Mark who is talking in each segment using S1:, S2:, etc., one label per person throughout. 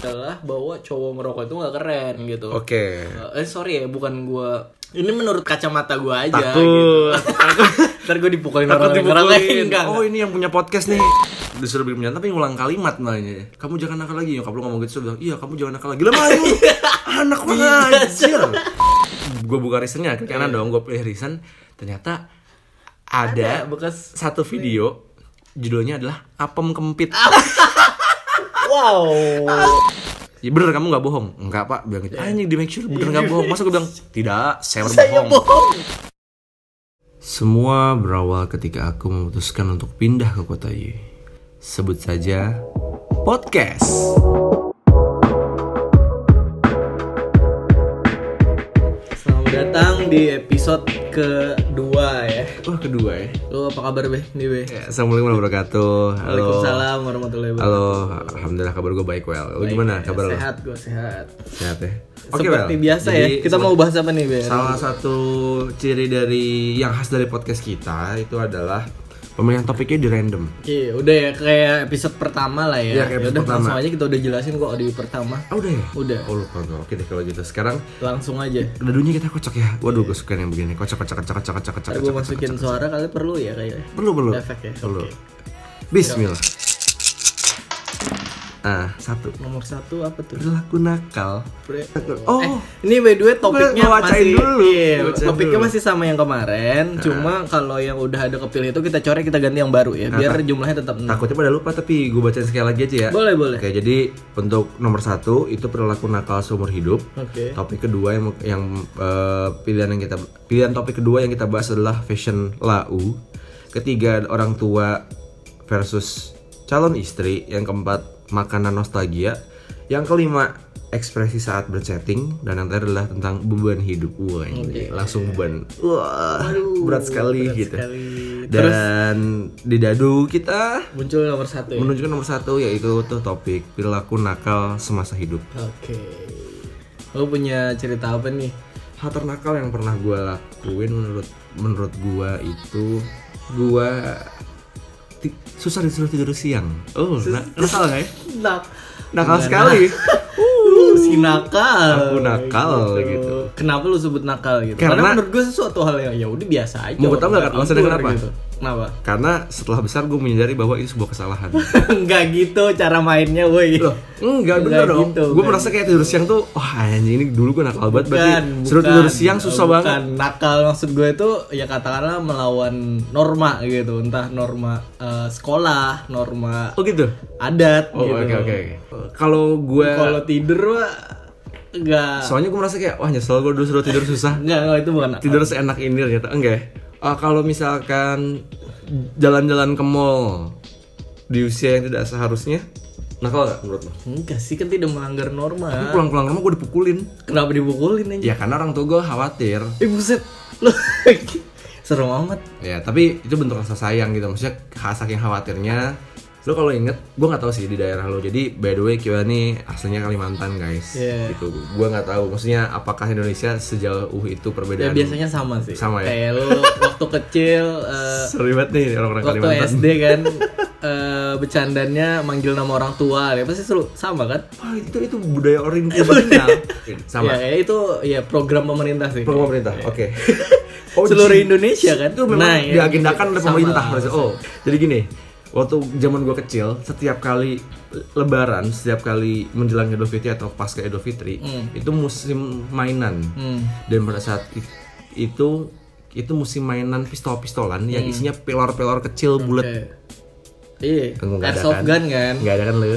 S1: adalah bahwa cowok ngerokok itu nggak keren gitu.
S2: Oke.
S1: Eh sorry ya, bukan gua. Ini menurut kacamata gua aja.
S2: Takut.
S1: Gitu. Ntar gue dipukulin
S2: Takut
S1: orang lain
S2: dipukulin.
S1: enggak.
S2: Oh ini yang punya podcast nih. Disuruh bikin penyanyi tapi ngulang kalimat nanya. Kamu jangan nakal lagi. Nyokap lu ngomong gitu, bilang, iya kamu jangan nakal lagi. Lah malu. Anak banget anjir. Gue buka reasonnya, ke kanan dong. Gue pilih reason. Ternyata ada,
S1: Ada bekas
S2: satu video judulnya adalah apem kempit.
S1: Wow.
S2: Ya bener kamu nggak bohong? Enggak pak, bilang gitu. Anjing di make sure bener nggak bohong. Masa gue bilang tidak, saya
S1: Saya
S2: berbohong.
S1: bohong.
S2: Semua berawal ketika aku memutuskan untuk pindah ke kota Y. Sebut saja podcast.
S1: Datang di episode kedua ya.
S2: Oh kedua ya.
S1: Lu apa kabar Be? Nih Be.
S2: Ya, Assalamualaikum warahmatullahi wabarakatuh. Halo.
S1: Waalaikumsalam warahmatullahi wabarakatuh.
S2: Halo. Alhamdulillah kabar gue baik well. Lu gimana kabar lu?
S1: Sehat gue sehat.
S2: Sehat ya.
S1: Seperti
S2: Wel.
S1: biasa
S2: Jadi,
S1: ya. Kita mau bahas apa nih Be?
S2: Salah satu ciri dari yang khas dari podcast kita itu adalah pemilihan topiknya di random.
S1: Oke, udah ya kayak episode pertama lah ya.
S2: Iya, kayak episode
S1: Yaudah,
S2: pertama.
S1: langsung aja kita udah jelasin kok di pertama.
S2: Ah udah ya?
S1: Udah.
S2: Oh lupa gue. Oke deh kalau gitu. Sekarang
S1: Langsung aja.
S2: dadunya kita kocok ya. Waduh gue suka yang begini. Kocok kocok kocok kocok kocok kocok.
S1: Gue masukin
S2: kocok,
S1: suara kali perlu ya kayaknya.
S2: Perlu perlu.
S1: Efek ya.
S2: Perlu.
S1: Oke.
S2: Bismillah. Ah, satu.
S1: Nomor satu apa tuh?
S2: Perilaku nakal.
S1: Pre-
S2: Oh,
S1: Eh, ini by the way topiknya masih
S2: dulu.
S1: iya, topiknya
S2: dulu.
S1: masih sama yang kemarin, cuma kalau yang udah ada kepilih itu kita coret kita ganti yang baru ya, biar jumlahnya tetap
S2: takutnya pada lupa tapi gue bacain sekali lagi aja ya.
S1: Boleh, boleh.
S2: Oke, jadi untuk nomor satu itu perilaku nakal seumur hidup.
S1: Oke.
S2: Topik kedua yang yang eh, pilihan yang kita pilihan topik kedua yang kita bahas adalah fashion lau. Ketiga orang tua versus calon istri. Yang keempat makanan nostalgia. Yang kelima ekspresi saat berchatting dan yang terakhir adalah tentang beban hidup. Wah, ini langsung beban. Wah, berat sekali gitu.
S1: sekali.
S2: Dan di dadu kita
S1: Muncul nomor satu ya.
S2: menunjukkan nomor satu yaitu tuh topik perilaku nakal semasa hidup.
S1: Oke. Lo punya cerita apa nih?
S2: hal ternakal yang pernah gue lakuin menurut menurut gue itu gue susah disuruh tidur siang oh na- nakal nggak ya
S1: Nak.
S2: nakal sekali
S1: Uh, si nakal.
S2: Aku nakal gitu.
S1: Kenapa lu sebut nakal gitu?
S2: Karena-
S1: Karena, menurut gue sesuatu hal yang ya udah biasa aja.
S2: Mau tau nggak
S1: orang
S2: alasannya kenapa?
S1: Gitu. Kenapa?
S2: karena setelah besar gue menyadari bahwa itu sebuah kesalahan
S1: Enggak gitu cara mainnya, woi.
S2: loh enggak bener
S1: Enggak
S2: dong
S1: gitu,
S2: gue merasa kayak tidur siang tuh wah anjing ini dulu gue nakal banget berarti
S1: Bukan,
S2: suruh
S1: bukan.
S2: tidur siang susah
S1: Bukan.
S2: banget
S1: Nakal maksud gue itu ya katakanlah melawan norma gitu, entah norma eh, sekolah, norma
S2: oh gitu
S1: adat
S2: oh
S1: gitu.
S2: oke oke oke kalau gue
S1: Kalau tidur mah enggak
S2: soalnya gue merasa kayak wah nyesel gue dulu suruh tidur susah
S1: enggak, enggak itu bukan
S2: tidur seenak ini ternyata enggak Ah, kalau misalkan jalan-jalan ke mall di usia yang tidak seharusnya nakal gak menurut lo?
S1: Enggak sih kan tidak melanggar norma.
S2: Tapi pulang-pulang rumah gue dipukulin
S1: Kenapa dipukulin aja?
S2: ya karena orang tua gue khawatir
S1: Eh buset. Lu serem amat.
S2: ya tapi itu bentuk rasa sayang gitu maksudnya saking khawatirnya lo kalau inget gue nggak tahu sih di daerah lo jadi by the way Kiwa nih aslinya Kalimantan guys
S1: Iya.
S2: gitu gue nggak tahu maksudnya apakah Indonesia sejauh itu
S1: Ya
S2: perbedaan
S1: biasanya sama sih.
S2: Sama ya?
S1: Kayak lu waktu kecil eh,
S2: seru banget nih orang-orang
S1: waktu
S2: Kalimantan
S1: SD kan eh bercandanya manggil nama orang tua ya pasti seru sama kan?
S2: Wah itu itu budaya orang Indonesia sama
S1: Ya, ya, itu ya program pemerintah sih.
S2: Program pemerintah, oke. Oh,
S1: Seluruh Indonesia kan?
S2: Itu memang
S1: Nah, ya,
S2: diagendakan oleh
S1: sama
S2: pemerintah.
S1: lah.
S2: Oh, jadi gini, waktu zaman gua kecil, setiap kali Lebaran, setiap kali menjelang Idul Fitri atau pasca Idul Fitri, itu musim mainan.
S1: Hmm.
S2: Dan pada saat itu itu musim mainan pistol-pistolan yang
S1: Hmm.
S2: isinya pelor-pelor kecil bulat.
S1: Oke. Iya.
S2: Ada
S1: Airsoft
S2: kan?
S1: gun kan?
S2: Nggak ada kan lu?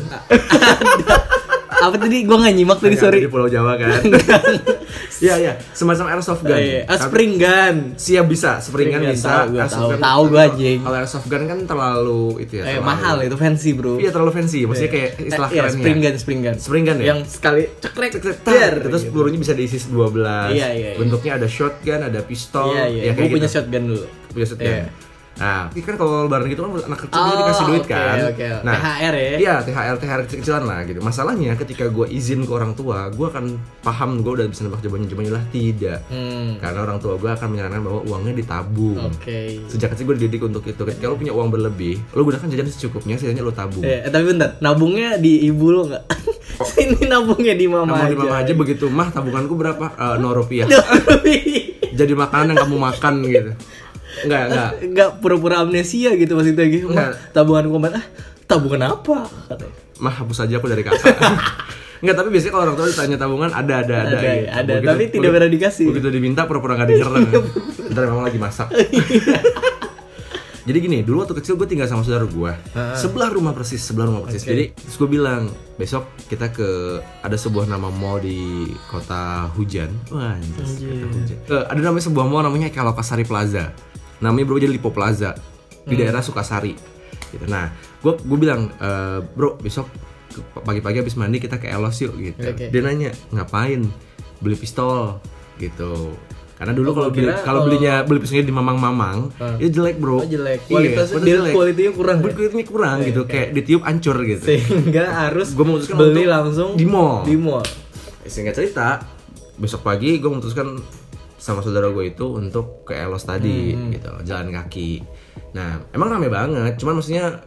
S1: Apa tadi? Gua nggak nyimak tadi sorry.
S2: di Pulau Jawa kan? Iya, iya, semacam airsoft gun.
S1: Eh, ah,
S2: Tapi-
S1: spring gun.
S2: Siap bisa,
S1: Spring gun,
S2: bisa.
S1: tahu
S2: airsoft
S1: tahu.
S2: gun-
S1: Tahu gua, anjing.
S2: Kalau airsoft gun kan terlalu itu ya.
S1: Eh
S2: terlalu-
S1: mahal itu fancy bro.
S2: Iya terlalu fancy, maksudnya kayak istilah
S1: Eh, iya,
S2: kerennya.
S1: spring gun, spring gun.
S2: Spring gun ya?
S1: Yang sekali cekrek
S2: Tar,
S1: der.
S2: terus
S1: gitu.
S2: pelurunya bisa diisi 12.
S1: Iya, iya, iya.
S2: Bentuknya ada shotgun, ada pistol,
S1: Iya iya.
S2: ya
S1: Gue punya
S2: gitu.
S1: shotgun dulu.
S2: Punya shotgun.
S1: Iya.
S2: Nah, ini kan kalau lebaran gitu kan anak kecil
S1: Oh,
S2: dikasih duit
S1: oke,
S2: kan.
S1: oke.
S2: Nah,
S1: THR ya?
S2: Iya, THR THR kecil-kecilan lah gitu. Masalahnya ketika gue izin ke orang tua, gue akan paham gue udah bisa nebak jawabannya jawabannya lah tidak.
S1: Hmm.
S2: Karena orang tua gue akan menyarankan bahwa uangnya ditabung.
S1: Oke.
S2: Sejak kecil gue dididik untuk itu. Ketika lo punya uang berlebih, lo gunakan jajan secukupnya, sisanya lo tabung.
S1: Eh, tapi bentar, nabungnya di ibu lo nggak? Sini nabungnya di mama
S2: Nabung
S1: aja.
S2: di mama aja begitu mah tabunganku berapa Eh, nol rupiah jadi makanan yang kamu makan gitu enggak enggak
S1: Enggak pura-pura amnesia gitu maksudnya gitu. Mah,
S2: Enggak.
S1: tabungan komat ah, tabungan apa? Katanya.
S2: mah hapus aja aku dari kakak Enggak, tapi biasanya kalau orang tua ditanya tabungan ada ada ada.
S1: Ada,
S2: gitu.
S1: ada, tapi tidak pernah dikasih.
S2: Begitu diminta pura-pura nggak denger. Ntar memang lagi masak. Jadi gini, dulu waktu kecil gue tinggal sama saudara gue Sebelah rumah persis, sebelah rumah persis Jadi terus gue bilang, besok kita ke Ada sebuah nama mall di kota hujan Wah anjir, kota hujan Eh, Ada namanya sebuah mall namanya Kalokasari Plaza Namanya berubah jadi Lipo Plaza Di daerah Sukasari gitu. Nah, gue gue bilang, "Eh, bro besok pagi-pagi habis mandi kita ke Elos yuk gitu
S1: Oke.
S2: Dia nanya, ngapain? Beli pistol gitu karena dulu
S1: Oh,
S2: kalau beli kalau belinya beli pistolnya di mamang-mamang itu jelek bro
S1: Oh, jelek.
S2: Iya,
S1: Kualitasnya
S2: kualitas
S1: dia
S2: jelek.
S1: kualitinya kurang. ya?
S2: Kualitasnya kurang gitu kayak ditiup hancur gitu
S1: Sehingga harus
S2: Gua memutuskan
S1: beli langsung
S2: di mall.
S1: Di mall.
S2: singkat cerita besok pagi gue memutuskan sama saudara gue itu untuk ke Elos tadi
S1: Hmm.
S2: gitu jalan kaki nah emang rame banget cuman maksudnya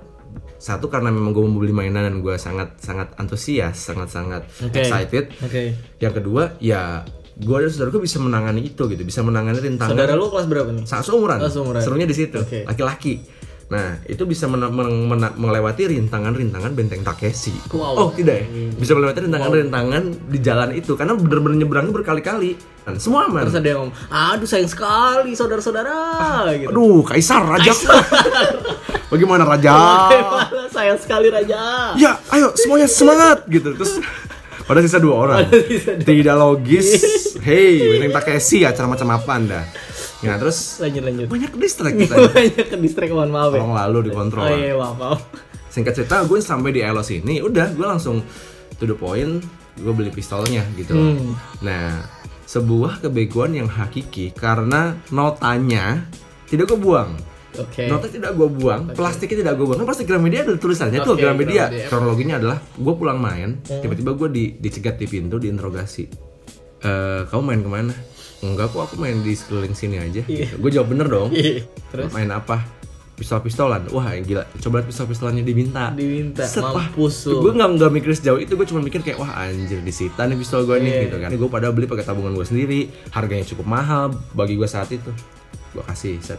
S2: satu karena memang gue mau beli mainan dan gue sangat sangat antusias sangat sangat
S1: Oke.
S2: excited
S1: Oke.
S2: yang kedua ya gue dan saudara gue bisa menangani itu gitu bisa menangani rintangan
S1: Saudara lu kelas berapa nih?
S2: Sa- seumuran.
S1: Oh, seumuran.
S2: Serunya di situ.
S1: Oke.
S2: Laki-laki. Nah, itu bisa mena- men- mena- melewati rintangan-rintangan benteng Takeshi.
S1: Wow.
S2: Oh, tidak ya? Bisa melewati rintangan-rintangan di jalan itu karena bener-bener nyebrangnya berkali-kali. Dan semua aman.
S1: Terus ada yang ngomong, aduh sayang sekali saudara-saudara gitu.
S2: Aduh, kaisar raja. Bagaimana raja?
S1: Bagaimana sayang sekali raja.
S2: ya, ayo semuanya semangat gitu. Terus pada sisa dua orang.
S1: Sisa dua.
S2: Tidak logis. Hey, benteng Takeshi acara macam apa Anda? Nah, terus
S1: Lanjut lanjut.
S2: banyak distract kita.
S1: Banyak ke mohon maaf ya.
S2: Tolong lalu dikontrol.
S1: Oh iya maaf maaf.
S2: singkat cerita gue sampai di Elos ini udah gue langsung to the point gue beli pistolnya gitu.
S1: Hmm.
S2: nah sebuah kebegoan yang hakiki karena notanya tidak gue buang
S1: Oke.
S2: nota tidak gue buang plastiknya tidak gue buang kan plastik Gramedia ada tulisannya tuh
S1: Oke,
S2: Gramedia
S1: Gramedia.
S2: kronologinya adalah gue pulang main tiba-tiba gue di, dicegat di pintu diinterogasi Eh kamu main ke mana enggak kok aku main di sekeliling sini aja.
S1: Iya.
S2: gue jawab bener dong.
S1: Iya. Terus?
S2: Main apa? Pistol-pistolan. Wah gila. Coba lihat pistol-pistolannya diminta.
S1: Diminta.
S2: Set, wah,
S1: mampus
S2: gue nggak nggak mikir sejauh itu. Gue cuma mikir kayak wah anjir disita nih pistol gue nih
S1: Iya.
S2: gitu kan. Gue pada beli pakai tabungan gue sendiri. Harganya cukup mahal bagi gue saat itu. Gue kasih set.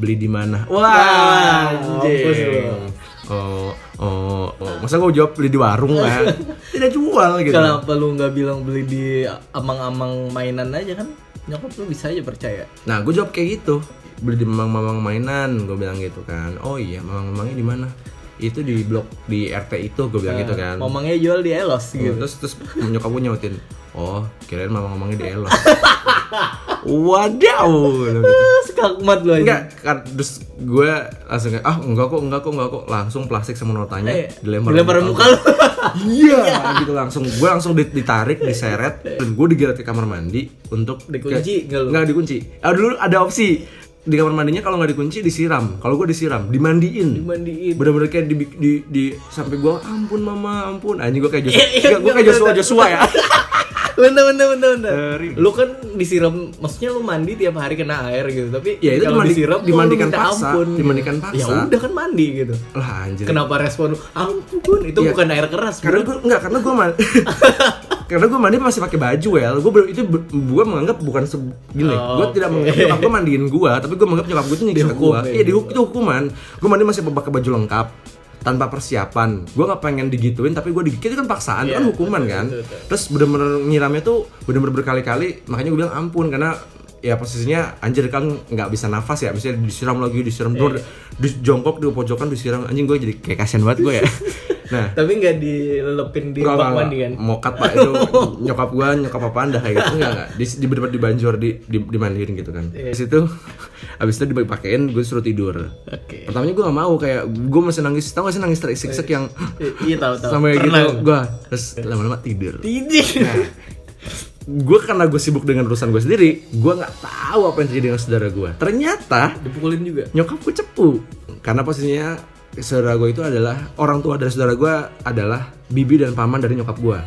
S2: Beli di mana? Wah
S1: mampus lu.
S2: Oh, oh, oh. masa gue jawab beli di warung kan tidak jual gitu
S1: Kenapa lu nggak bilang beli di amang-amang mainan aja kan? Nyokap lu bisa aja percaya.
S2: nah gue jawab kayak gitu beli di mamang-mamang mainan gue bilang gitu kan oh iya mamang-mamangnya di mana itu di blok di RT itu gue bilang gitu kan
S1: Momangnya jual di Elos gitu.
S2: terus terus nyokap gue nyautin oh kirain mama ngomongnya di Elos wadaw gitu.
S1: Skakmat lu aja.
S2: enggak kan terus gue langsung kayak ah enggak kok enggak kok enggak kok langsung plastik sama notanya
S1: Eh,
S2: dilempar
S1: dilempar
S2: di
S1: muka lu.
S2: iya gitu langsung gue langsung dit- ditarik diseret dan gue digeret ke kamar mandi untuk
S1: Dikunci nggak lu?
S2: nggak dikunci ah dulu ada opsi di kamar mandinya kalau nggak dikunci disiram kalau gue disiram dimandiin
S1: Dimandiin.
S2: bener-bener kayak di, di, di sampai gue ampun mama ampun anjing gue kayak Joshua
S1: Iya, iya,
S2: gue kayak Joshua. Joshua ya
S1: Bentar, bentar, bentar, bentar. Lu kan disiram, maksudnya lu mandi tiap hari kena air gitu, tapi
S2: Ya, itu
S1: kalau
S2: dimandi-
S1: disiram
S2: dimandikan
S1: lu minta
S2: paksa,
S1: ampun,
S2: dimandikan
S1: gitu.
S2: paksa.
S1: Ya udah kan mandi gitu.
S2: lah anjir
S1: Kenapa respon lu? Ampun, itu
S2: Iya.
S1: bukan air keras.
S2: karena gue enggak karena gue mandi karena gue mandi masih pakai baju ya gue itu gue menganggap bukan se gini
S1: Oh,
S2: gue tidak
S1: oke.
S2: menganggap nyokap gue mandiin gue tapi gue menganggap nyokap gue itu nyiksa gue
S1: ya,
S2: iya dihukum itu hukuman gue mandi masih pakai baju lengkap tanpa persiapan gue nggak pengen digituin tapi gue digigit itu kan paksaan itu
S1: Iya,
S2: kan hukuman
S1: betul,
S2: kan
S1: betul, betul.
S2: terus bener-bener nyiramnya tuh bener-bener berkali-kali makanya gue bilang ampun karena ya posisinya anjir kan nggak bisa nafas ya misalnya disiram lagi disiram
S1: Iya.
S2: terus di jongkok di pojokan disiram anjing gue jadi kayak kasihan banget gue ya nah
S1: Tapi nggak dilelepin di bak mandi kan?
S2: Mokat pak itu nyokap gua nyokap apa anda kayak gitu enggak di di bener di banjur di di dimandiin gitu kan
S1: Iya.
S2: di situ abis itu dipakein gue suruh tidur
S1: Oke.
S2: pertamanya gue gak mau kayak gue masih nangis tau gak sih nangis terisak-isak yang
S1: I- Iya tahu tahu.
S2: sampai gitu
S1: Pernah.
S2: gue terus lama-lama tidur
S1: Tidur.
S2: gue karena gue sibuk dengan urusan gue sendiri gue nggak tahu apa yang terjadi dengan saudara gue ternyata
S1: Dipukulin juga.
S2: nyokap gue cepu karena posisinya saudara gue itu adalah orang tua dari saudara gue adalah bibi dan paman dari nyokap gue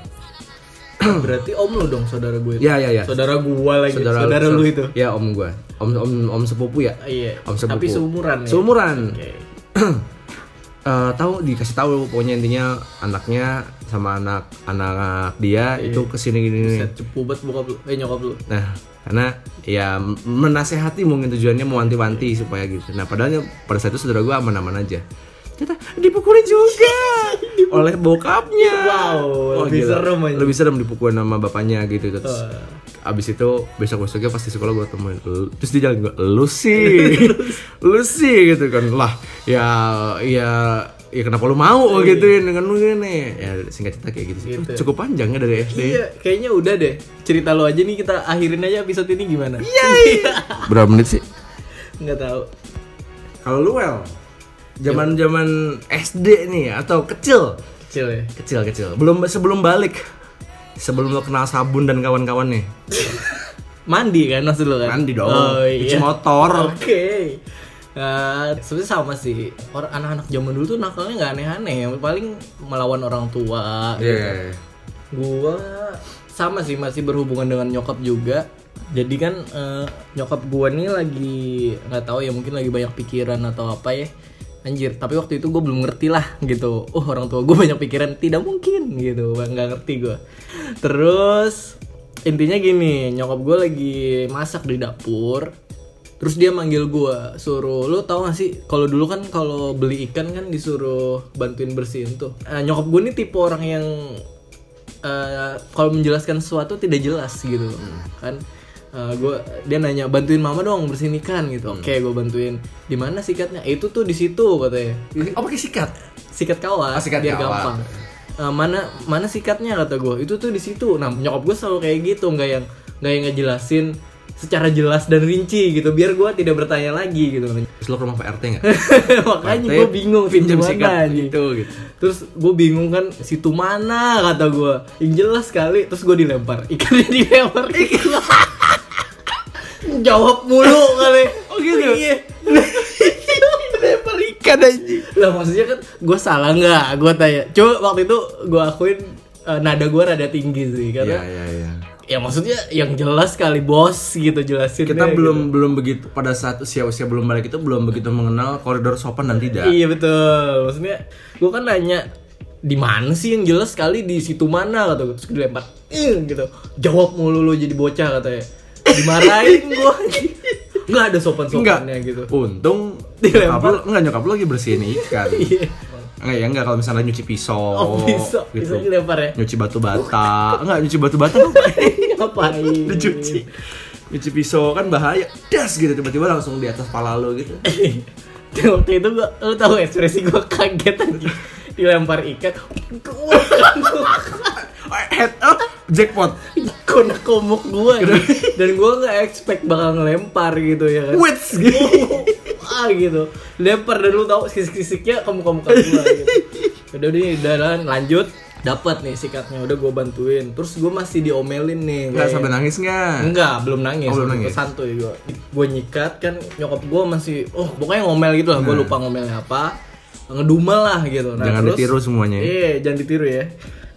S1: Berarti om lu dong saudara gue. itu.
S2: Ya ya ya.
S1: Saudara gua lagi. Saudara, lu itu.
S2: Ya om gue. Om om om sepupu ya.
S1: Ah, Iya.
S2: Om sepupu.
S1: Tapi seumuran ya.
S2: Seumuran.
S1: Oke.
S2: eh, tahu dikasih tahu pokoknya intinya anaknya sama anak anak dia itu ke sini gini.
S1: Set cepu banget bokap lu, eh nyokap lu.
S2: Nah, karena ya menasehati mungkin tujuannya mau wanti-wanti supaya gitu. Nah, padahal pada saat itu saudara gue aman-aman aja. Ternyata dipukulin juga oleh bokapnya.
S1: Wow, lebih
S2: gila.
S1: serem aja.
S2: Lebih serem dipukulin sama bapaknya gitu. Terus abis itu besok besoknya pasti sekolah gue temuin "Lu-" terus dia jalan gue lu sih lu sih gitu kan lah ya ya ya kenapa lu mau gituin dengan lu gini ya singkat cerita kayak gitu sih
S1: Gitu.
S2: cukup panjang ya dari SD
S1: Iya, kayaknya udah deh. Cerita lo aja nih kita akhirin aja episode ini gimana? Iya.
S2: berapa menit sih
S1: Nggak tahu.
S2: Kalau lu well, zaman zaman SD nih atau kecil,
S1: Kecil ya.
S2: kecil kecil, belum sebelum balik, sebelum lo kenal sabun dan kawan-kawan nih,
S1: Mandi kan maksud lo kan?
S2: mandi dong,
S1: Oh,
S2: cuci
S1: iya.
S2: motor,
S1: Oke. Nah, sebenarnya sama sih. Orang anak-anak zaman dulu tuh nakalnya nggak aneh-aneh, paling melawan orang tua.
S2: Iya.
S1: Gua sama sih masih berhubungan dengan nyokap juga. Jadi kan eh, nyokap gua nih lagi nggak tahu ya mungkin lagi banyak pikiran atau apa ya. Anjir, tapi waktu itu gue belum ngerti lah gitu. Oh orang tua gue banyak pikiran, tidak mungkin gitu, nggak ngerti gue. Terus intinya gini, nyokap gue lagi masak di dapur. Terus dia manggil gue, suruh lu tau gak sih? Kalau dulu kan kalau beli ikan kan disuruh bantuin bersihin tuh. Eh, nyokap gue nih tipe orang yang eh, kalau menjelaskan sesuatu tidak jelas gitu kan Eh, gua dia nanya bantuin mama dong bersihin ikan gitu. Oke gue bantuin. Di mana sikatnya? "Eh, itu tuh di situ katanya.
S2: Oh pakai sikat?
S1: sikat kawat
S2: Oh, sikat
S1: biar
S2: kawat.
S1: gampang. Eh, mana mana sikatnya? kata gue itu tuh di situ. Nah nyokap gue selalu kayak gitu nggak yang nggak yang ngejelasin secara jelas dan rinci gitu biar gue tidak bertanya lagi gitu.
S2: Terus lo ke rumah Pak RT nggak?
S1: makanya gue bingung
S2: pinjam sikat gitu gitu.
S1: Terus gue bingung kan situ mana? kata gue Yang jelas sekali Terus gue dilempar. Ikannya dilempar. Ikan Jawab mulu kali
S2: Oh gitu?
S1: Iya
S2: Lempar ikan aja.
S1: Lah maksudnya kan gue salah nggak Gue tanya Coba waktu itu gue akuin eh, Nada gue rada tinggi sih
S2: Iya
S1: Karena
S2: iya iya.
S1: Ya maksudnya yang jelas kali bos gitu jelasin
S2: Kita belum belum begitu pada saat usia-usia belum balik itu belum begitu mengenal koridor sopan dan tidak.
S1: Iya betul. Maksudnya gue kan nanya di mana sih yang jelas sekali di situ mana kata gue terus dilempar gitu jawab mulu lu jadi bocah katanya dimarahin gue nggak ada sopan sopannya gitu
S2: Untung
S1: Dilempar.
S2: enggak nyokap lu lagi bersihin ikan.
S1: Iya.
S2: Enggak ya enggak kalau misalnya nyuci pisau.
S1: oh bisa
S2: gitu.
S1: bisa dilempar ya
S2: Nyuci batu bata. enggak nyuci batu bata apa?
S1: ngapain
S2: Dicuci. Nyuci pisau kan bahaya. Das gitu tiba-tiba langsung di atas pala lu gitu.
S1: waktu itu gua lu tahu ekspresi gue kaget aja dilempar ikan
S2: Head up jackpot.
S1: kona komuk gue dan gue nggak expect bakal ngelempar gitu ya kan
S2: Wits gitu.
S1: ah gitu lempar dan lu tahu sisik-sisiknya kamu kamu kamu gitu. udah nih jalan lanjut dapat nih sikatnya udah gue bantuin terus gue masih diomelin nih kayak-
S2: sampai nangis enggak?
S1: Enggak, belum nangis.
S2: Oh, belum nangis.
S1: Santuy gue. Gue nyikat kan nyokap gue masih oh pokoknya ngomel gitu lah. Gue lupa ngomelnya apa. Ngedumel lah gitu.
S2: Jangan ditiru semuanya.
S1: Iya, jangan ditiru ya.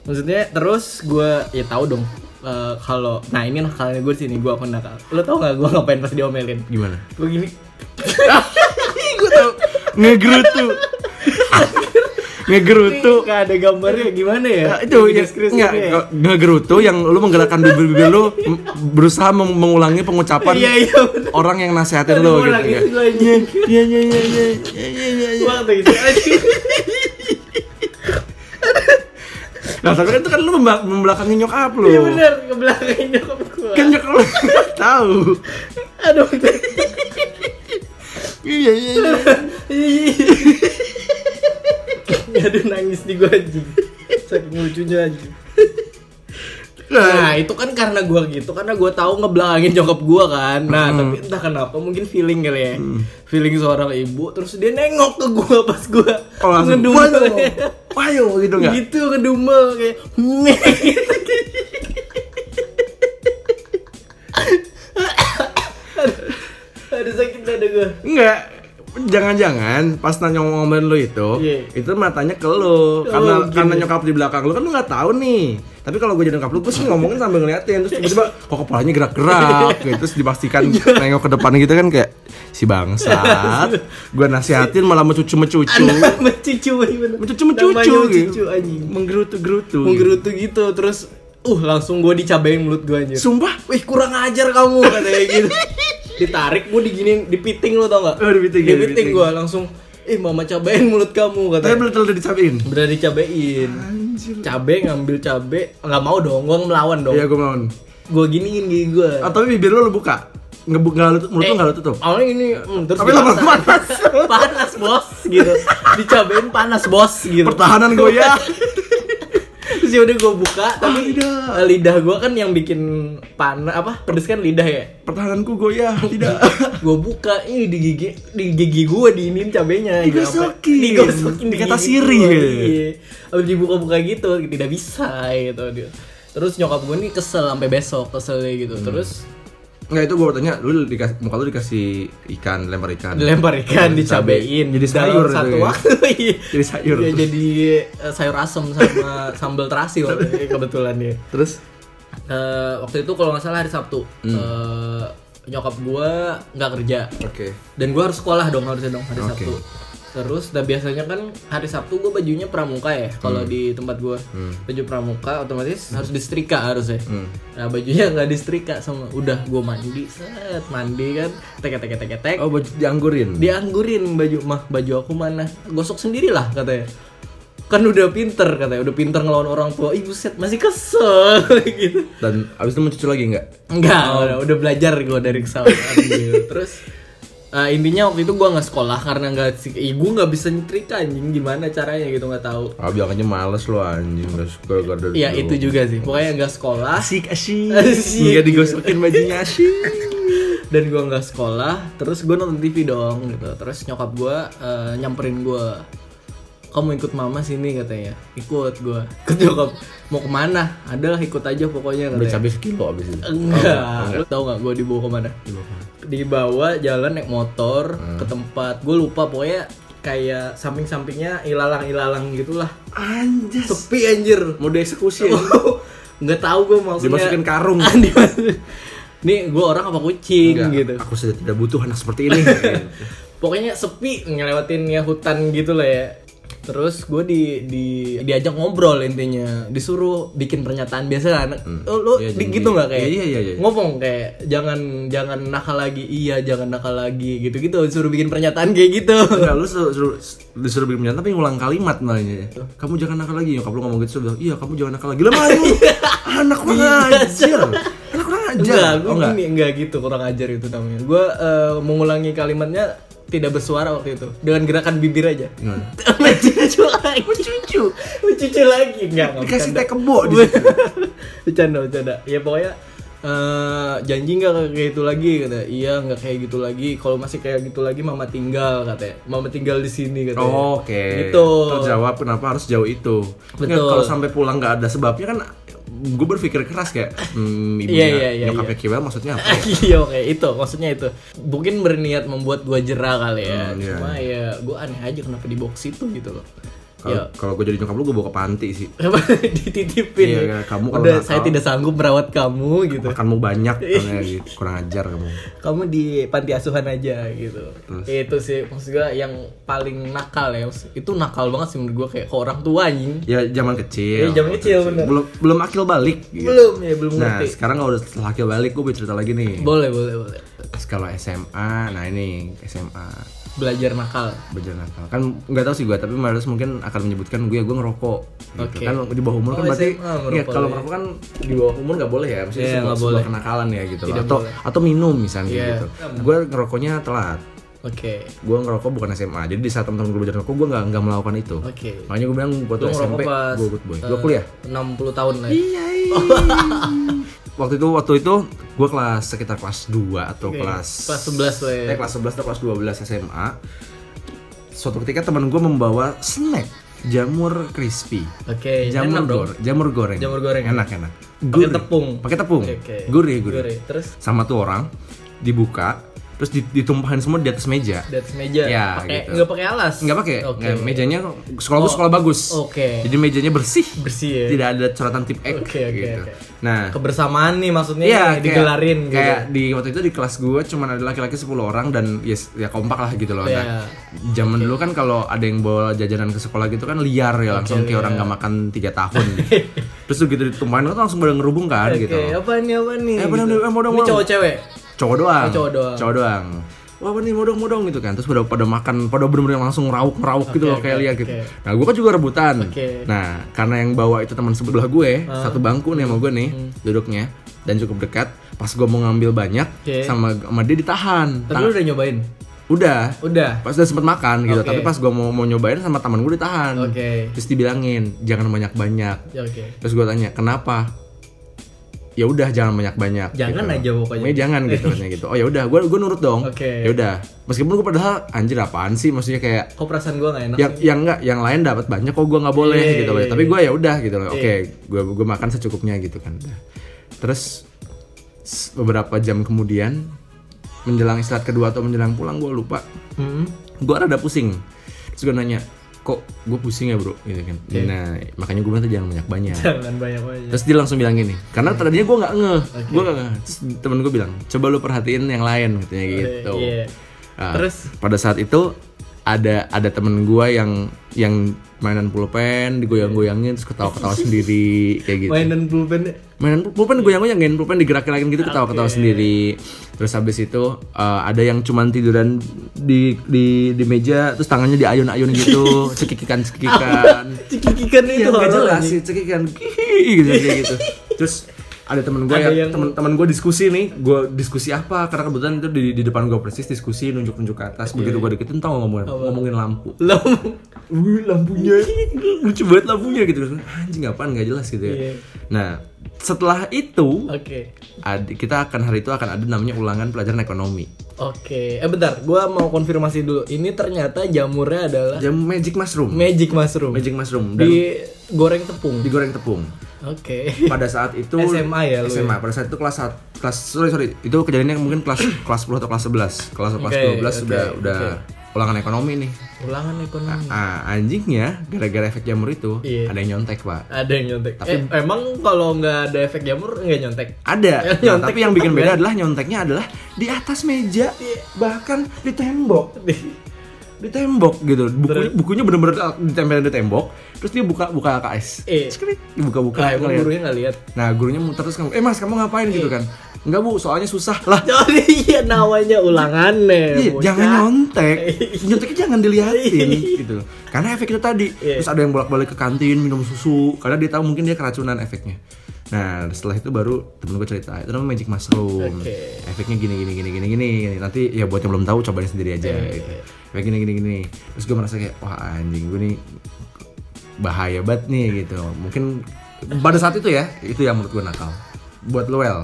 S1: Maksudnya terus gue ya tahu dong eh, kalau nah ini nakalnya gue sini gue akan nakal. Lo tau gak gue ngapain pas diomelin?
S2: Gimana?
S1: Gue gini.
S2: Gue tau ngegerutu. ngegerutu.
S1: Gak ada gambarnya gimana ya?
S2: Ya, itu ya, enggak
S1: ya?
S2: ngegerutu yang lu menggerakkan bibir-bibir lu berusaha meng- mengulangi pengucapan
S1: Iya iya
S2: orang yang nasehatin lu gitu ya. Iya iya iya iya iya iya iya. Nah, tapi kan itu kan lu membela- membelakangi nyokap lu.
S1: Iya bener, ke belakangnya nyokap gue.
S2: Kan nyokap lu tahu.
S1: Aduh.
S2: Iya iya iya.
S1: Aduh nangis di gua anjing Saking lucunya anjing
S2: Nah,
S1: Nah itu kan karena gua gitu Karena gua tahu ngebelakangin nyokap gua kan. Nah tapi entah kenapa mungkin feeling kali ya. Feeling seorang ibu Terus dia nengok ke gua pas gua
S2: oh, langsung
S1: ngedumel.
S2: Wayo. Wayo gitu enggak?
S1: Gitu ngedumel kayak Aduh sakit dada gua.
S2: Enggak. Jangan-jangan pas nanya ngomongan lu itu,
S1: Iya.
S2: itu matanya ke lu karena
S1: gini.
S2: karena nyokap di belakang lu kan lu nggak tahu nih. Tapi kalau gue jadi nyokap lu, gue sih ngomongin sambil ngeliatin terus tiba-tiba kok kepalanya gerak-gerak gitu. terus dipastikan nengok ke depan gitu kan kayak si bangsat. gue nasihatin malah mencucu-mencucu.
S1: mencucu bener.
S2: Mencucu-mencucu
S1: Namanya
S2: gitu. Menggerutu-gerutu.
S1: menggerutu gitu terus uh langsung gue dicabain mulut gue anjir
S2: Sumpah.
S1: wih kurang ajar kamu katanya gitu ditarik gue diginiin dipiting lo tau gak
S2: Oh, dipiting, ya,
S1: dipiting
S2: dipiting.
S1: gue langsung eh mama cabain mulut kamu
S2: Tapi
S1: katanya
S2: betul udah dicabain.
S1: bener dicabain cabe ngambil cabe nggak mau dong gue melawan dong
S2: Iya gue mau.
S1: gue giniin gigi gue
S2: Ah, tapi bibir lu lu buka. Ngebuk nggak lu mulut lu nggak lu tutup.
S1: awalnya ini hmm, terus
S2: Tapi lama panas.
S1: panas bos gitu dicabain panas bos gitu
S2: Pertahanan gue ya.
S1: terus ya udah gue buka tapi
S2: tidak.
S1: eh, lidah gue kan yang bikin panas apa pedes kan lidah ya
S2: Pertahananku goyah. Tidak.
S1: gue buka ini di gigi di gigi gue diinin cabenya.
S2: Digosokin.
S1: digosokin di
S2: Dikata
S1: gigi
S2: siri, gitu.
S1: iya. Abis dibuka-buka gitu tidak bisa gitu dia terus nyokap gue nih kesel sampai besok kesel gitu
S2: Hmm.
S1: terus
S2: Enggak itu gue tanya, lu dikasih muka lu dikasih ikan, lempar ikan.
S1: dilempar ikan dicabein
S2: Jadi sayur
S1: satu
S2: ya.
S1: waktu iya.
S2: Jadi sayur.
S1: Iya, jadi eh, sayur asem sama sambal terasi waktu itu, kebetulan dia
S2: Terus
S1: Eh, waktu itu kalau nggak salah hari Sabtu
S2: Hmm.
S1: eh, nyokap gua nggak kerja
S2: oke.
S1: dan gua harus sekolah dong harusnya dong hari
S2: Oke.
S1: Sabtu terus dan biasanya kan hari Sabtu gua bajunya pramuka ya kalau
S2: Hmm.
S1: di tempat gua. Baju pramuka otomatis harus disetrika harusnya
S2: Hmm.
S1: nah bajunya nggak disetrika sama udah gua mandi set mandi kan. Tek tek tek tek.
S2: Oh, baju dianggurin.
S1: dianggurin baju mah baju aku mana? Gosok sendirilah katanya. Kan udah pinter katanya. Udah pinter ngelawan orang tua. Ibu set masih kesel gitu.
S2: Dan abis itu mencuci lagi enggak?
S1: enggak udah, udah belajar gue dari kesalahan gitu terus eh, intinya waktu itu gue nggak sekolah karena nggak sih ibu nggak bisa nyetrika anjing. Gimana caranya gitu nggak tahu.
S2: Ah, aja males lu anjing, udah suka gara
S1: Iya itu juga sih. Pokoknya nggak sekolah.
S2: Asik asik. Enggak digosokin bajunya asik.
S1: dan gue nggak sekolah terus gue nonton TV dong gitu. Terus nyokap gue eh, nyamperin gue kamu ikut mama sini katanya. Ikut gue ikut nyokap. Mau ke mana? Ada ikut aja pokoknya
S2: Beli
S1: katanya.
S2: cabai sekilo abis itu.
S1: enggak. Lu tau nggak gue dibawa ke mana? Dibawa jalan naik motor ke tempat. Gue lupa pokoknya kayak samping-sampingnya ilalang-ilalang gitulah.
S2: Anjas.
S1: sepi anjir.
S2: Mau dieksekusi ya?
S1: nggak tahu gue maksudnya.
S2: Dimasukin karung.
S1: Dimasukin- nih gue orang apa kucing
S2: Enggak,
S1: gitu.
S2: Aku sudah tidak butuh anak seperti ini.
S1: pokoknya sepi ngelewatin ya hutan gitu lah ya terus gue di, di diajak ngobrol intinya. Disuruh bikin pernyataan biasa lah. Anak oh, lu
S2: Iya,
S1: di- gitu nggak kayak
S2: Iya, iya, iya.
S1: ngomong kayak jangan jangan nakal lagi iya jangan nakal lagi gitu gitu disuruh bikin pernyataan kayak gitu.
S2: Enggak, lu suruh, suruh, disuruh bikin pernyataan tapi ngulang kalimat nanya Kamu jangan nakal lagi, nyokap lu ngomong gitu, sudah iya kamu jangan nakal lagi. Lah malu, anak kurang ajar. Anak kurang ajar.
S1: Enggak gue
S2: Oh enggak,
S1: gini enggak gitu kurang ajar itu namanya. Gue eh, mengulangi kalimatnya tidak bersuara waktu itu. Dengan gerakan bibir aja.
S2: Gimana?
S1: mencucu lagi. Mencucu mencucu lagi. Enggak enggak
S2: Dikasih
S1: bercanda.
S2: teh kebo di situ.
S1: bercanda bercanda. Ya pokoknya eh, janji nggak kayak gitu lagi kata iya nggak kayak gitu lagi. Kalau masih kayak gitu lagi mama tinggal katanya. Mama tinggal di sini katanya.
S2: Oh, Oke.
S1: Gitu.
S2: Terjawab kenapa harus jauh itu.
S1: Betul.
S2: Nggak, Kalau sampai pulang nggak ada sebabnya kan Gue berpikir keras kayak hmm, Ibunya
S1: Iya, iya, iya,
S2: nyokapnya Kiwel maksudnya apa ya?
S1: iya oke itu maksudnya itu mungkin berniat membuat gua jerah kali ya
S2: Hmm, iya.
S1: cuma ya gua aneh aja kenapa di box itu gitu loh
S2: Kalau
S1: ya
S2: kalau gue jadi nyokap lu gue bawa ke panti sih.
S1: Dititipin.
S2: Iya, iya, kamu kalau
S1: udah saya tidak sanggup merawat kamu gitu.
S2: Makanmu banyak karena gitu. kurang ajar kamu.
S1: Kamu di panti asuhan aja gitu. Itu sih maksud gua yang paling nakal ya. Itu nakal banget sih menurut gua kayak ke orang tua anjing.
S2: Ya zaman kecil.
S1: Iya, zaman kecil, bener.
S2: Belum belum akil balik gitu.
S1: belum ya belum
S2: Nah
S1: ngerti.
S2: sekarang kalau udah setelah akil balik gue bercerita lagi nih.
S1: Boleh boleh boleh.
S2: Kalau SMA, nah ini SMA
S1: belajar nakal
S2: belajar nakal kan nggak tahu sih gue tapi Maris mungkin akan menyebutkan gue gue ngerokok gitu
S1: Oke.
S2: kan di bawah umur kan
S1: Oh,
S2: berarti
S1: SMA ngerokok
S2: iya, kalau
S1: ya.
S2: ngerokok kan di bawah umur nggak boleh ya maksudnya
S1: Iya,
S2: sebuah, sebuah
S1: boleh.
S2: kenakalan ya gitu loh.
S1: Tidak
S2: atau
S1: boleh.
S2: atau minum misalnya
S1: Iya.
S2: gitu gue ngerokoknya telat
S1: oke
S2: gue ngerokok bukan SMA jadi di saat teman-teman gue belajar ngerokok gue nggak nggak melakukan itu
S1: oke
S2: makanya gue bilang gue tuh SMP gue good boy
S1: eh,
S2: gue kuliah
S1: 60 tahun lah ya.
S2: Iya. waktu itu waktu itu gue kelas sekitar kelas 2 atau
S1: Oke,
S2: kelas
S1: kelas 11 lah ya
S2: eh, kelas 11 atau kelas 12 SMA. Suatu ketika teman gue membawa snack jamur crispy.
S1: oke
S2: Jamur
S1: enak dong
S2: goreng, jamur goreng.
S1: Jamur goreng.
S2: Enak enak.
S1: Pakai tepung.
S2: Pakai tepung.
S1: Oke, oke.
S2: Gurih gurih.
S1: Gurih. terus
S2: Sama tuh orang dibuka, terus di- ditumpahin semua di atas meja
S1: di atas meja
S2: Ya,
S1: pakai
S2: gitu.
S1: nggak pakai alas
S2: nggak pakai nggak, mejanya sekolah gue sekolah bagus
S1: oke.
S2: jadi mejanya bersih
S1: bersih ya
S2: tidak ada coretan tip X
S1: Oke, oke,
S2: gitu
S1: oke.
S2: Nah
S1: kebersamaan nih maksudnya
S2: Iya,
S1: nih,
S2: kayak-
S1: digelarin gitu
S2: kayak di waktu itu di kelas gue cuman ada laki-laki 10 orang dan yes, ya kompak lah gitu loh.
S1: Iya.
S2: Nah, zaman dulu kan kalau ada yang bawa jajanan ke sekolah gitu kan liar ya langsung kayak orang nggak makan tiga tahun. Terus gitu ditumpahin tuh langsung pada ngerubung kan
S1: oke
S2: gitu. loh.
S1: apa nih apa nih
S2: Eh, bener,
S1: gitu.
S2: bener,
S1: ini cowok cewek
S2: Cowok doang.
S1: Oh, cowok doang.
S2: Cowok doang. Wah apa nih modong modong gitu kan Terus pada pada makan Pada bener-bener langsung rauk rauk gitu loh
S1: Oke,
S2: Kayak
S1: oke,
S2: liar gitu. Nah gue kan juga rebutan
S1: Oke.
S2: Nah karena yang bawa itu teman sebelah gue
S1: Ah.
S2: Satu bangku nih sama gue nih
S1: Hmm.
S2: Duduknya Dan cukup dekat Pas gue mau ngambil banyak
S1: Oke.
S2: sama, sama dia ditahan
S1: tapi lu udah nyobain
S2: Udah
S1: udah
S2: Pas udah sempet makan gitu
S1: Oke.
S2: Tapi pas gue mau, mau nyobain sama teman gue ditahan
S1: Oke.
S2: Terus dibilangin Jangan banyak-banyak
S1: ya oke
S2: Terus gue tanya Kenapa? Ya udah jangan banyak-banyak
S1: Jangan
S2: gitu.
S1: aja pokoknya.
S2: Pokoknya jangan gitu katanya gitu. Oh ya udah, gue gue nurut dong.
S1: Oke.
S2: Ya udah. Meskipun gue padahal anjir apaan sih maksudnya kayak
S1: kok perasaan gua nggak enak
S2: yang yang enggak yang lain dapat banyak kok gue nggak boleh
S1: Iya,
S2: gitu loh.
S1: iya,
S2: Tapi gue ya udah gitu loh.
S1: Iya.
S2: Oke, gue gue makan secukupnya gitu kan. Terus beberapa jam kemudian menjelang istirahat kedua atau menjelang pulang gue lupa.
S1: Hmm.
S2: Gue rada pusing. Terus gue nanya, kok gue pusing ya bro gitu kan. Nah makanya gue bilang tuh jangan banyak banyak.
S1: jangan banyak banyak
S2: Terus dia langsung bilang gini, karena tadinya gue nggak ngeh, gue nggak ngeh. Terus temen gue bilang, coba lu perhatiin yang lain katanya gitu.
S1: iya.
S2: Nah,
S1: Terus?
S2: pada saat itu ada ada temen gue yang yang mainan pulpen digoyang-goyangin terus ketawa-ketawa sendiri kayak gitu.
S1: mainan pulpen
S2: Mainan pul- pulpen goyang-goyangin, pulpen digerak-gerakin gitu ketawa-ketawa sendiri. Terus habis itu eh, ada yang cuman tiduran di di di meja terus tangannya diayun-ayun gitu, cekikikan-cekikikan.
S1: cikikikan itu
S2: Iya, nggak
S1: horor
S2: jelas sih, cekikikan gitu gitu. Terus ada temen gue
S1: Ada
S2: yang
S1: yang-
S2: temen-temen gue diskusi nih, gue diskusi apa? Karena kebetulan itu di, di depan gue persis diskusi nunjuk-nunjuk ke atas. Begitu gue deketin tau ngomongin ngomongin lampu.
S1: Lam-
S2: Wih lampunya lucu banget lampunya gitu. Anjing apaan nggak jelas gitu ya.
S1: Iya.
S2: Nah setelah itu
S1: Oke.
S2: ad- kita akan hari itu akan ada namanya ulangan pelajaran ekonomi.
S1: Oke. Eh bentar, gua mau konfirmasi dulu. Ini ternyata jamurnya adalah
S2: Jam magic mushroom.
S1: magic mushroom.
S2: Magic mushroom dan
S1: Di goreng tepung.
S2: digoreng tepung.
S1: Oke.
S2: pada saat itu
S1: SMA ya lu
S2: SMA pada saat itu kelas kelas sorry sorry itu kejadiannya mungkin kelas kelas 10 atau kelas 11 kelas kelas
S1: Oke,
S2: 12
S1: oke,
S2: sudah udah ulangan ekonomi nih
S1: Ulangan ekonomi.
S2: ah anjingnya gara-gara efek jamur itu
S1: Iya.
S2: ada yang nyontek pak
S1: Ada yang nyontek. eh, emang kalau nggak ada efek jamur nggak nyontek?
S2: ada Nah,
S1: nyontek
S2: tapi yang bikin beda
S1: ya?
S2: adalah nyonteknya adalah di atas meja bahkan di tembok di tembok gitu bukunya bukunya bener-bener ditempelin di tembok terus dia buka buka AKS
S1: Eh.
S2: Dibuka-buka
S1: Lah, emang
S2: ngeliat.
S1: gurunya nggak lihat.
S2: Nah gurunya muter terus kamu, eh mas kamu ngapain gitu kan? Enggak bu, soalnya susah lah.
S1: Jadi iya namanya ulangannya.
S2: Iya,
S1: bocah.
S2: jangan nyontek, nyonteknya jangan diliatin gitu. Karena efek itu tadi.
S1: Iya.
S2: Terus ada yang bolak-balik ke kantin minum susu, karena dia tahu mungkin dia keracunan efeknya. Nah setelah itu baru temen gue cerita itu namanya magic mushroom.
S1: Oke.
S2: Efeknya gini gini gini gini gini. Nanti ya buat yang belum tahu cobain sendiri aja.
S1: Iya,
S2: Gitu. Efek gini gini gini. Terus gue merasa kayak wah anjing gue nih bahaya banget nih gitu. Mungkin pada saat itu ya itu yang menurut gue nakal. Buat lo well.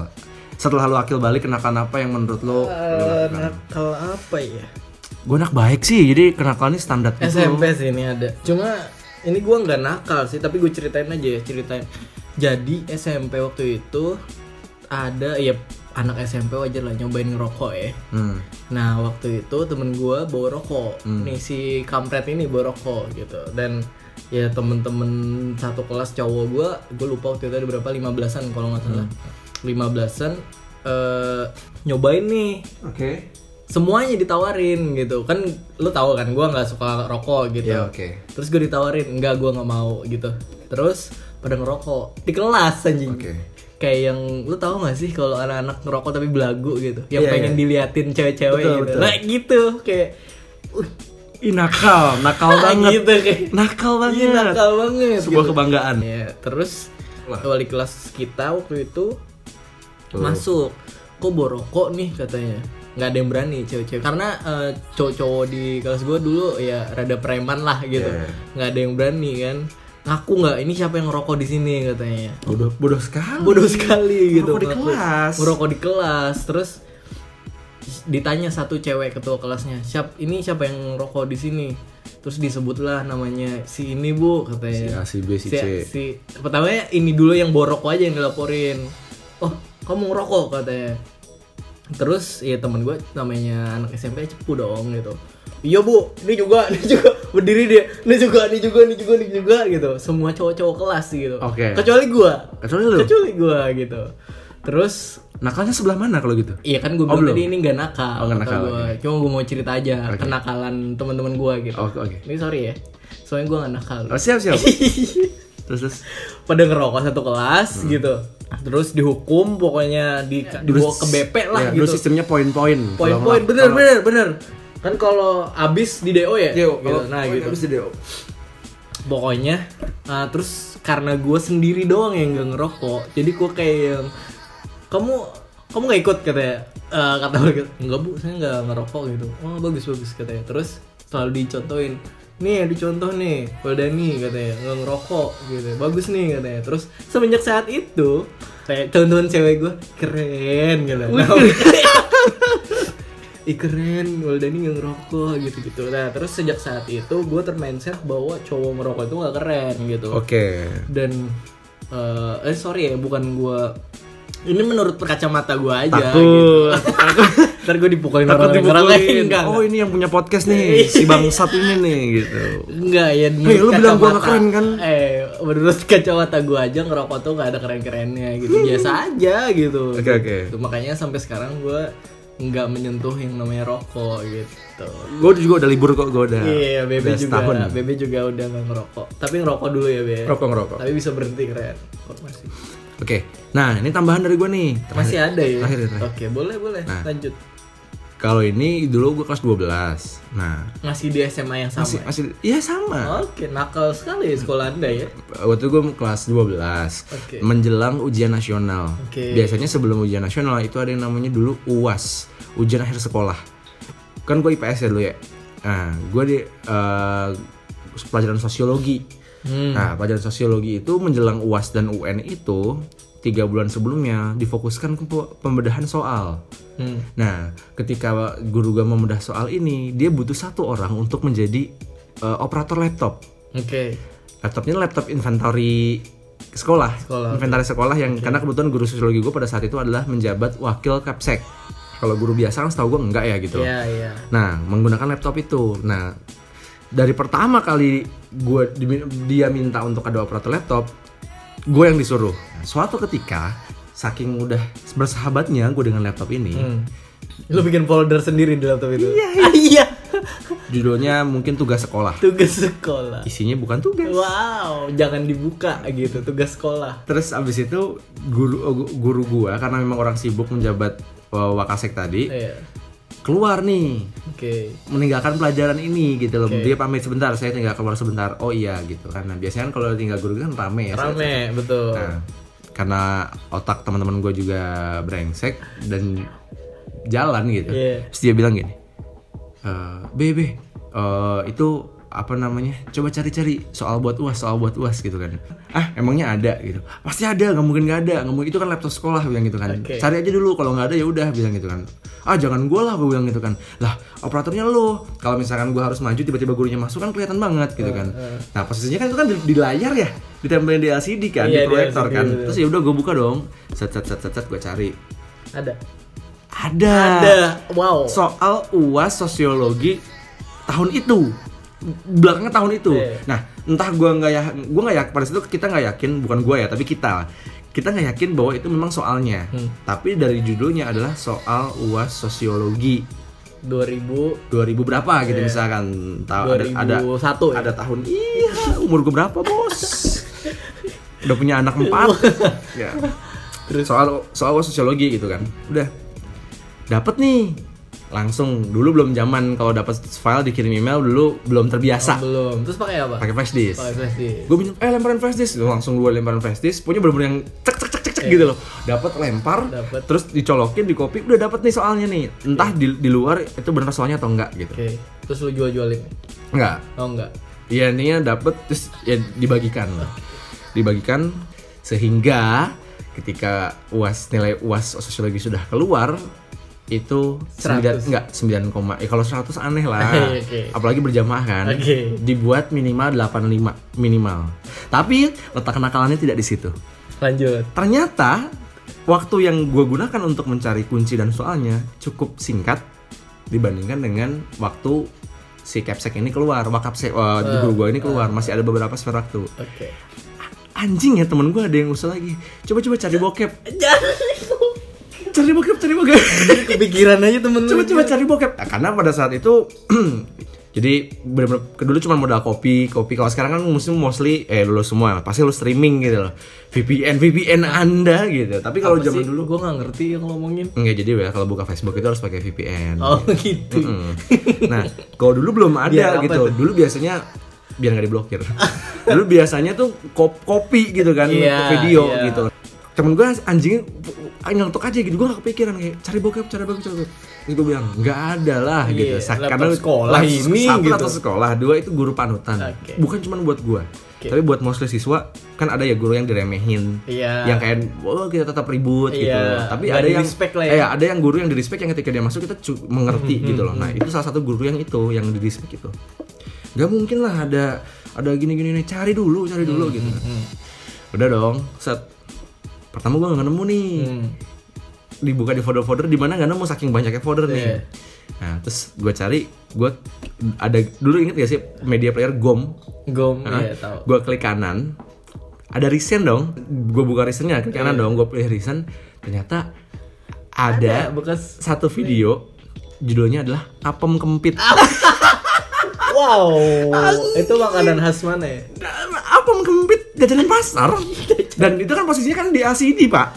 S2: Setelah lo akil balik kenakalan apa yang menurut lo?
S1: Eh, nakal apa ya?
S2: Gue anak baik sih, jadi kenakalan ini standar gitu.
S1: SMP sih ini ada. Cuma ini gua nggak nakal sih, tapi gue ceritain aja ya, ceritain. Jadi SMP waktu itu ada ya anak SMP wajar lah nyobain ngerokok ya.
S2: Hmm.
S1: Nah waktu itu temen gua bawa rokok, nih si kampret ini bawa rokok gitu. Dan ya temen-temen satu kelas cowok gua, gue lupa waktu itu ada berapa 15-an kalau nggak salah, 15-an eh nyobain nih.
S2: Oke.
S1: semuanya ditawarin gitu. Kan lu tahu kan gua nggak suka rokok gitu.
S2: Ya oke.
S1: terus gue ditawarin enggak gua nggak mau gitu. Terus pada ngerokok di kelas anjing
S2: Oke.
S1: kayak yang lu tahu gak sih kalau anak-anak ngerokok tapi belagu gitu yang
S2: Iya,
S1: pengen
S2: iya.
S1: diliatin cewek-cewek gitu
S2: betul.
S1: nah gitu kayak uh,
S2: Ih nakal, nakal banget.
S1: gitu kayak
S2: Nakal banget.
S1: Iya, nakal banget
S2: Sebuah
S1: gitu.
S2: kebanggaan.
S1: ya terus
S2: Wah.
S1: wali kelas kita waktu itu
S2: Tuh.
S1: masuk kok bawa rokok nih katanya nggak ada yang berani cewek-cewek karena eh, cowok-cowok di kelas gue dulu ya rada preman lah gitu
S2: Yeah.
S1: nggak ada yang berani kan ngaku nggak ini siapa yang ngerokok di sini? katanya.
S2: Bodoh, bodoh sekali.
S1: bodoh sekali gitu
S2: Ngerokok di kelas.
S1: ngerokok di kelas terus ditanya satu cewek ketua kelasnya siap ini siapa yang ngerokok di sini? Terus disebutlah namanya si ini bu katanya.
S2: Si A, si B, si C.
S1: si pertamanya ini dulu yang borok aja yang dilaporin. Oh kamu ngerokok? katanya. Terus ya temen gue namanya anak SMP cepu dong gitu. Iya bu ini juga ini juga berdiri dia ini juga ini juga ini juga ini juga gitu semua cowok-cowok kelas gitu
S2: Oke.
S1: kecuali gue
S2: Kecuali lu?
S1: kecuali gue gitu terus
S2: Nakalnya sebelah mana kalau gitu?
S1: Iya kan gue
S2: Oh,
S1: bilang
S2: belum?
S1: tadi ini gak nakal,
S2: Oh,
S1: kata
S2: nakal,
S1: gua. Cuma gue mau cerita aja
S2: Oke.
S1: kenakalan teman-teman gue gitu.
S2: Oke, oke.
S1: Ini sorry ya, soalnya gue gak nakal.
S2: Oh, siap siap. terus terus.
S1: Pada ngerokok satu kelas gitu, terus dihukum pokoknya di dibawa ke BP lah
S2: Ya,
S1: gitu.
S2: sistemnya poin-poin.
S1: Poin-poin bener
S2: kalau-
S1: bener bener. Kan kalau abis di DO ya,
S2: Yo,
S1: gitu. nah gitu.
S2: habis di DO.
S1: Pokoknya uh, terus karena gue sendiri doang yang gak ngerokok, jadi gue kayak yang kamu kamu gak ikut? katanya. Eh, kata mereka enggak bu saya nggak ngerokok gitu. Oh bagus bagus katanya. Terus selalu dicontohin nih dicontoh nih Waldani katanya nggak ngerokok gitu. Bagus nih katanya. Terus semenjak saat itu kayak teman-teman cewek gue keren gitu. Nah, Ih keren, Waldani nggak ngerokok gitu-gitu. Nah terus sejak saat itu gue termindset bahwa cowok merokok itu nggak keren gitu.
S2: Oke.
S1: Dan eh eh sorry ya, bukan gue. Ini menurut kacamata gue aja.
S2: Takut.
S1: Gitu. Ntar gue dipukulin
S2: Takut
S1: orang, orang lain
S2: dipukulin.
S1: enggak.
S2: Oh ini yang punya podcast nih, si bangsat ini nih gitu.
S1: Enggak ya
S2: Hei, lu bilang
S1: kacamata-
S2: keren, kan?
S1: Eh menurut kacamata gue aja ngerokok tuh gak ada keren-kerennya gitu Biasa aja gitu
S2: Oke, oke.
S1: Gitu. Makanya sampai sekarang gue nggak menyentuh yang namanya rokok gitu
S2: Gue juga udah libur kok, gue udah.
S1: Iya, Bebe
S2: udah
S1: juga.
S2: setahun.
S1: Bebe juga udah nggak ngerokok. Tapi ngerokok dulu ya, Be.
S2: Rokok ngerokok.
S1: Tapi bisa berhenti keren. Kok masih.
S2: Oke. Nah, ini tambahan dari gue nih.
S1: Masih ada ya?
S2: terakhir, terakhir.
S1: Oke, boleh, boleh.
S2: Nah.
S1: Lanjut.
S2: Kalau ini dulu gue kelas 12. Nah,
S1: Masih di SMA yang sama.
S2: masih
S1: ya?
S2: masih iya sama.
S1: Oke, nakal sekali ya sekolah Anda ya.
S2: Waktu gue kelas 12
S1: Oke.
S2: menjelang ujian nasional.
S1: Oke.
S2: Biasanya sebelum ujian nasional itu ada yang namanya dulu UAS, ujian akhir sekolah. Kan gue IPS ya dulu ya. Nah, gue di eh, pelajaran sosiologi.
S1: Hmm.
S2: Nah, pelajaran sosiologi itu menjelang UAS dan UN itu tiga bulan sebelumnya difokuskan ke pe- pembedahan soal.
S1: Hmm.
S2: Nah, ketika guru gue membedah soal ini, dia butuh satu orang untuk menjadi eh, operator laptop.
S1: Oke.
S2: Laptopnya laptop inventory sekolah,
S1: Sekolah,
S2: inventaris sekolah yang karena kebetulan guru sosiologi gue pada saat itu adalah menjabat wakil kapsek. Kalau guru biasa kan setahu gue enggak ya gitu.
S1: Iya, iya.
S2: Nah, menggunakan laptop itu. Nah, dari pertama kali gue dia minta untuk ada operator laptop, gue yang disuruh. Nah, suatu ketika, saking udah bersahabatnya gue dengan laptop ini,
S1: Hmm. Lu bikin folder sendiri di laptop itu? Iya. iya.
S2: judulnya mungkin tugas sekolah.
S1: Tugas sekolah.
S2: Isinya bukan tugas.
S1: Wow, jangan dibuka gitu tugas sekolah.
S2: Terus abis itu guru gu- guru gua karena memang orang sibuk menjabat uh, wakasek tadi
S1: Iya.
S2: Keluar nih
S1: Oke.
S2: meninggalkan pelajaran ini gitu loh.
S1: Oke.
S2: Dia pamit sebentar, saya tinggal keluar sebentar. Oh iya gitu. Karena biasanya kan kalau tinggal guru kan rame ya.
S1: Rame, betul.
S2: Nah, karena otak teman-teman gue juga brengsek dan jalan gitu.
S1: Iya.
S2: Terus dia bilang gini, eh Bebe, eh, itu apa namanya? Coba cari-cari soal buat uas, soal buat uas gitu kan. Ah, emangnya ada gitu. Pasti ada, nggak mungkin nggak ada. Nggak mungkin itu kan laptop sekolah bilang gitu kan.
S1: Oke.
S2: Cari aja dulu, kalau nggak ada ya udah bilang gitu kan. Ah, jangan gue lah gue bilang gitu kan. Lah, operatornya lu. Kalau misalkan gue harus maju tiba-tiba gurunya masuk kan kelihatan banget gitu kan. Nah, posisinya kan itu kan di, di layar ya, ditempelin di LCD kan,
S1: Iya, di
S2: proyektor kan.
S1: betul.
S2: Terus ya udah gue buka dong. Set set set set, set gue cari.
S1: Ada.
S2: Ada.
S1: Ada. Wow.
S2: Soal UAS sosiologi tahun itu. Belakangnya tahun itu.
S1: Iya.
S2: Nah, entah gua nggak ya gua nggak yakin pada situ kita nggak yakin, bukan gua ya, tapi kita. Kita nggak yakin bahwa itu memang soalnya.
S1: Hmm.
S2: Tapi dari judulnya adalah soal UAS sosiologi
S1: 2000
S2: 2000 berapa gitu
S1: Iya.
S2: misalkan tahu ada ada
S1: 2001 ya?
S2: ada tahun iya umur gue berapa bos udah punya anak empat ya
S1: Terus?
S2: soal soal sosiologi gitu kan udah dapat nih langsung dulu belum zaman kalau dapat file dikirim email dulu belum terbiasa
S1: Oh, belum. Terus pakai apa?
S2: pakai flash disk
S1: Pakai flash disk.
S2: gue eh lemparan flash disk langsung gue lemparan flash disk punya bener-bener yang cek cek cek cek, cek gitu loh dapat lempar
S1: Dapet.
S2: terus dicolokin di copy udah dapat nih soalnya nih entah di, di luar itu bener soalnya atau enggak gitu
S1: Oke. Terus lu jual-jualin?
S2: enggak
S1: Oh enggak.
S2: ya intinya dapat terus ya dibagikan dibagikan sehingga ketika uas nilai uas sosiologi sudah keluar itu
S1: 100.
S2: 9 enggak 9, koma- eh kalau 100 aneh lah
S1: Oke.
S2: apalagi berjamaah kan
S1: Oke.
S2: dibuat minimal 85 minimal tapi letak kenakalannya tidak di situ
S1: Lanjut.
S2: ternyata waktu yang gue gunakan untuk mencari kunci dan soalnya cukup singkat dibandingkan dengan waktu si capsek ini keluar, wakapsek uh, di guru gue ini keluar, masih ada beberapa spare waktu.
S1: Oke.
S2: Anjing ya temen gue ada yang usul lagi. Coba-coba cari bokep,
S1: Jangan.
S2: Cari bokep, cari bokep.
S1: Kepikiran aja temen lu.
S2: Coba-coba cari bokep. Nah, karena pada saat itu jadi bener-bener dulu cuma modal kopi, kopi. Kalau sekarang kan mesti mostly eh lu semua pasti lu streaming gitu loh. VPN, VPN Anda gitu. Tapi kalau zaman dulu
S1: gue nggak ngerti yang ngomongin.
S2: Enggak jadi ya kalau buka Facebook itu harus pakai VPN.
S1: Oh gitu.
S2: Mm. Nah, kalau dulu belum ada
S1: Biar apa
S2: gitu.
S1: tuh?
S2: Dulu biasanya biar nggak diblokir. dulu biasanya tuh kop kopi gitu kan,
S1: Iya,
S2: video
S1: iya.
S2: gitu. Temen gue anjingnya nyelotok aja gitu. Gue gak kepikiran kayak cari bokep, cari bokep, cari bokep. Terus gue bilang nggak ada lah
S1: Iya,
S2: gitu. Sa-
S1: laptop sekolah
S2: lah,
S1: ini
S2: satu
S1: gitu.
S2: laptop sekolah, dua itu guru panutan.
S1: Oke.
S2: Bukan cuma buat gue. Tapi buat mostly siswa kan ada ya guru yang diremehin.
S1: Iya.
S2: Yang kayak oh kita tetap ribut gitu.
S1: Iya,
S2: Tapi
S1: nggak
S2: ada yang
S1: lah ya.
S2: eh, ada yang guru yang di respect yang ketika dia masuk kita mengerti
S1: Hmm,
S2: gitu loh. Nah, itu salah satu guru yang itu yang di respect itu. Gak mungkin lah ada ada gini-gini nih cari dulu, cari dulu
S1: Hmm,
S2: gitu. Udah dong, set pertama gue gak nemu nih.
S1: Hmm.
S2: Dibuka di folder-folder di mana gak nemu saking banyaknya folder nih.
S1: Iya.
S2: Nah, terus gue cari, gue ada dulu inget gak sih media player GOM?
S1: Gom,
S2: Hah?
S1: iya tahu.
S2: Gue klik kanan, ada recent dong. Gue buka recentnya, klik kanan dong. Gue pilih recent. Ternyata ada,
S1: bekas
S2: satu video judulnya adalah apem kempit.
S1: Wow, itu makanan khas mana ya?
S2: Apem kempit jajanan pasar. Dan itu kan posisinya kan di LCD pak.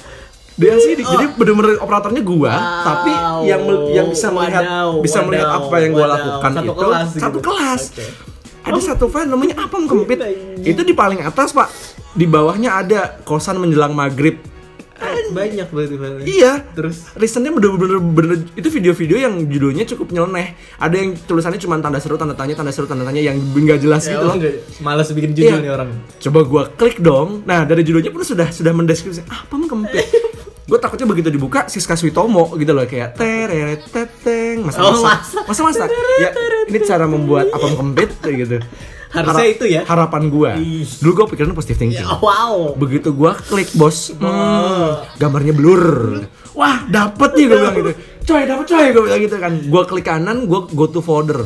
S2: Di LCD, jadi bener-bener operatornya gua,
S1: Wow.
S2: tapi yang yang bisa melihat
S1: Wadaw,
S2: bisa melihat apa yang gua
S1: wadaw.
S2: lakukan
S1: Satu
S2: itu
S1: kelas gitu.
S2: satu kelas.
S1: Oke.
S2: Ada satu file namanya apem kempit. Itu di paling atas pak. Di bawahnya ada kosan menjelang maghrib.
S1: Banyak berarti.
S2: Iya.
S1: Terus
S2: Recentnya bener-bener bener itu video-video yang judulnya cukup nyeleneh. Ada yang tulisannya cuma tanda seru, tanda tanya, tanda seru, tanda tanya yang nggak jelas
S1: ya,
S2: gitu loh.
S1: oh, malas bikin judul
S2: Iya.
S1: nih orang.
S2: Coba gua klik dong. Nah, dari judulnya pun sudah sudah mendeskripsi apa emang kempit. gue takutnya begitu dibuka Siska Switomo gitu loh kayak tereret teteng masa
S1: Oh,
S2: masa masa masa ya ini cara membuat apem kempit kayak gitu
S1: Harusnya itu ya.
S2: harapan
S1: Ih.
S2: dulu gua pikiran positive thinking
S1: Ya, wow.
S2: begitu gua klik bos
S1: Oh.
S2: hmm, gambarnya blur wah dapet nih gua bilang gitu coy dapet coy gua bilang gitu kan gua klik kanan gua go to folder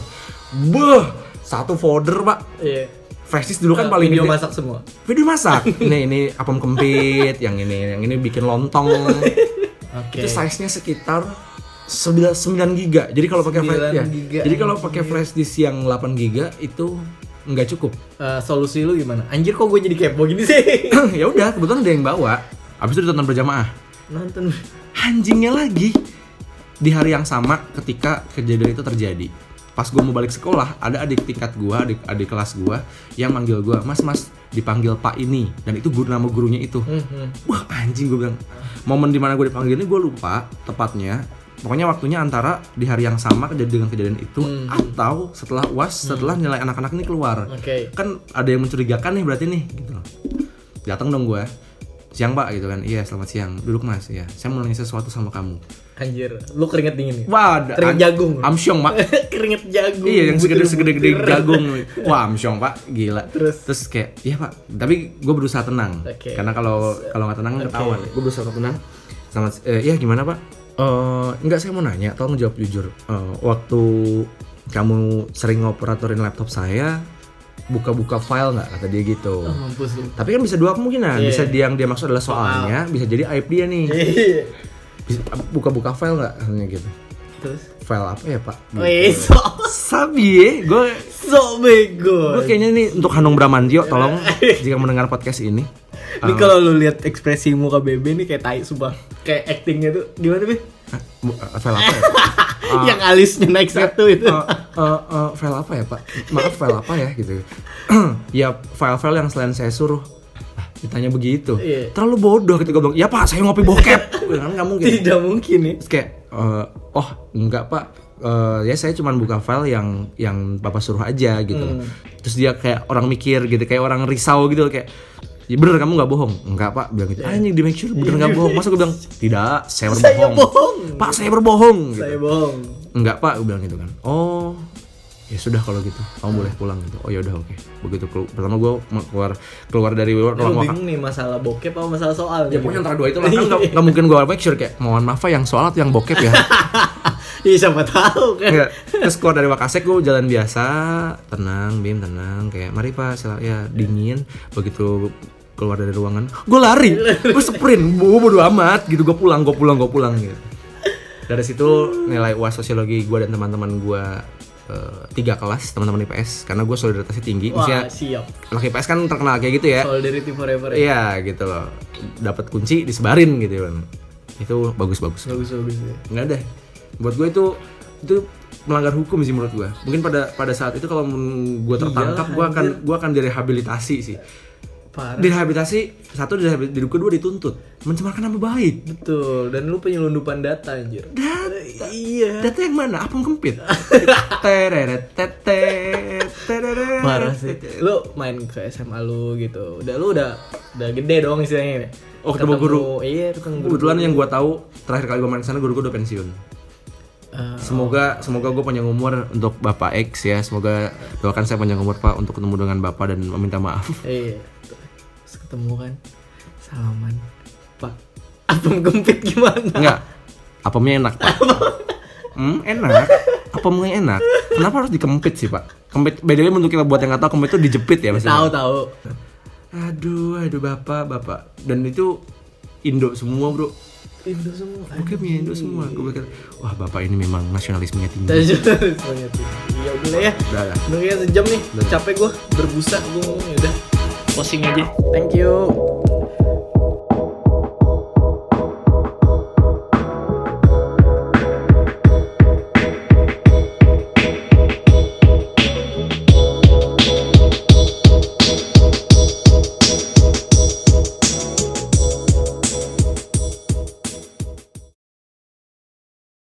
S2: beh satu folder pak
S1: Iya.
S2: Flashdisk dulu kan paling
S1: video
S2: gede.
S1: masak semua.
S2: video masak ini ini apem kempit yang ini yang ini bikin lontong
S1: Oke.
S2: itu size nya sekitar 9, 9 giga jadi kalau pakai flash
S1: 9
S2: ya, jadi kalau pakai flash disk yang 8 giga itu nggak cukup
S1: Eh, solusi lu gimana? Anjir kok gue jadi kepo gini sih?
S2: ya udah kebetulan ada yang bawa habis itu ditonton berjamaah
S1: Nonton.
S2: anjingnya lagi di hari yang sama ketika kejadian itu terjadi pas gue mau balik sekolah ada adik tingkat gue adik adik kelas gue yang manggil gue mas mas dipanggil pak ini dan itu guru nama gurunya itu
S1: Hmm, hmm.
S2: wah anjing gue bilang momen di mana gue dipanggil ini gue lupa tepatnya pokoknya waktunya antara di hari yang sama kejadian dengan kejadian itu
S1: Hmm.
S2: atau setelah uas setelah nilai anak-anak ini keluar.
S1: Oke.
S2: kan ada yang mencurigakan nih berarti nih gitu loh. Datang dong gue. Siang pak gitu kan. Iya selamat siang. Duduk mas. Ya saya mau nanya sesuatu sama kamu.
S1: Anjir, lu keringet dingin nih.
S2: wah ada-
S1: Keringet jagung.
S2: amsyong pak.
S1: Keringet jagung.
S2: iya yang segede segede gede jagung. Wah amsyong pak. Gila.
S1: Terus?
S2: terus kayak iya pak. Tapi gue berusaha tenang.
S1: Oke.
S2: karena kalau kalau nggak tenang kan ketahuan. Gue berusaha tenang. Sama eh, iya gimana pak Eh enggak saya mau nanya tolong jawab jujur Eh, waktu kamu sering ngoperatorin laptop saya buka-buka file nggak kata dia gitu
S1: Oh, mampus lu.
S2: tapi kan bisa dua kemungkinan
S1: Iya.
S2: bisa dia yang dia maksud adalah soalnya bisa jadi aib dia nih
S1: Iya.
S2: Buka-buka file nggak katanya gitu
S1: Terus?
S2: File apa ya pak
S1: Wih, so,
S2: sabi ya gue
S1: so bego.
S2: gue kayaknya nih untuk Hanung Bramantio tolong jika mendengar podcast ini
S1: Ini kalau lu lihat ekspresi muka Bebe nih kayak tai sumpah. Kayak actingnya tuh gimana, Be?
S2: Eh, file apa ya?
S1: Yang alisnya naik satu itu.
S2: Eh, eh, eh, file apa ya pak? Maaf file apa ya gitu? ya file-file yang selain saya suruh. Ditanya begitu.
S1: Iya.
S2: Terlalu bodoh ketika gue bilang, ya pak saya ngopi bokep. kan nggak mungkin.
S1: Tidak mungkin nih.
S2: Terus kayak, eh, oh enggak pak, Eh, ya saya cuma buka file yang yang bapak suruh aja gitu.
S1: Hmm.
S2: Terus dia kayak orang mikir gitu, kayak orang risau gitu kayak. Ya bener kamu nggak bohong? Enggak pak, bilang gitu. Anjing di make sure bener nggak bohong. Masa gue bilang tidak, saya
S1: Iya. Saya
S2: berbohong.
S1: bohong.
S2: Pak saya berbohong. Gitu.
S1: Saya bohong.
S2: Enggak pak, gue bilang gitu kan. Oh, ya sudah kalau gitu kamu boleh pulang gitu. Oh ya udah oke. Begitu kelu- pertama gue keluar keluar dari ruang makan
S1: bingung nih masalah bokep apa masalah soal
S2: ya pokoknya antara dua itu lah. Kan nggak nggak mungkin gue make sure kayak mohon maaf yang soal atau yang bokep ya?
S1: Iya siapa tahu kan.
S2: Enggak. Terus keluar dari Wakasek gue jalan biasa, tenang, Bim tenang, kayak mari Pak, sila ya dingin. Begitu keluar dari ruangan, gue lari, gue sprint, gue bodo amat gitu, gue pulang, gue pulang, gue pulang gitu. Dari situ nilai uas sosiologi gue dan teman-teman gue eh, tiga kelas teman-teman IPS karena gue solidaritasnya tinggi,
S1: Wah,
S2: maksudnya
S1: siap.
S2: anak IPS kan terkenal kayak gitu ya.
S1: Solidarity forever. ya.
S2: Iya gitu loh, dapat kunci disebarin gitu kan. Itu bagus-bagus
S1: Bagus bagus ya.
S2: nggak ada buat gue itu itu melanggar hukum sih menurut gue mungkin pada pada saat itu kalau gue tertangkap gue akan gue akan direhabilitasi sih
S1: Parah.
S2: direhabilitasi satu direhabilitasi kedua dituntut mencemarkan nama baik
S1: Betul. Dan lu penyelundupan data anjir.
S2: data
S1: Iya.
S2: data yang mana apa kempit tereret
S1: Parah sih. Lu main ke SMA lu gitu. Udah lu udah udah gede dong istilahnya.
S2: Oh, ketemu guru.
S1: Iya, ketemu guru.
S2: kebetulan yang gue tahu terakhir kali gue main sana guru gue udah pensiun
S1: Eh,
S2: Semoga semoga gue panjang umur untuk Bapak X ya. Semoga doakan saya panjang umur Pak untuk ketemu dengan Bapak dan meminta maaf.
S1: Iya. Ketemu kan. Salaman. Pak. Abang gempit gimana?
S2: Enggak. Apemnya enak, Pak. Hmm, enak. Apemnya enak. Kenapa harus dikempit sih, Pak? Kempit way untuk kita buat yang nggak tahu kempit itu dijepit ya maksudnya.
S1: Tahu tahu.
S2: Aduh, aduh Bapak, Bapak. Dan itu Indo semua, Bro.
S1: Indo semua.
S2: Oke, punya Indo semua. Gue pikir, wah Bapak ini memang nasionalismenya tinggi.
S1: Semuanya tuh. Iya udah ya.
S2: Udah.
S1: Udah ya sejam nih. Capek gua berbusa gua ngomong ya udah. Posting aja. Thank you.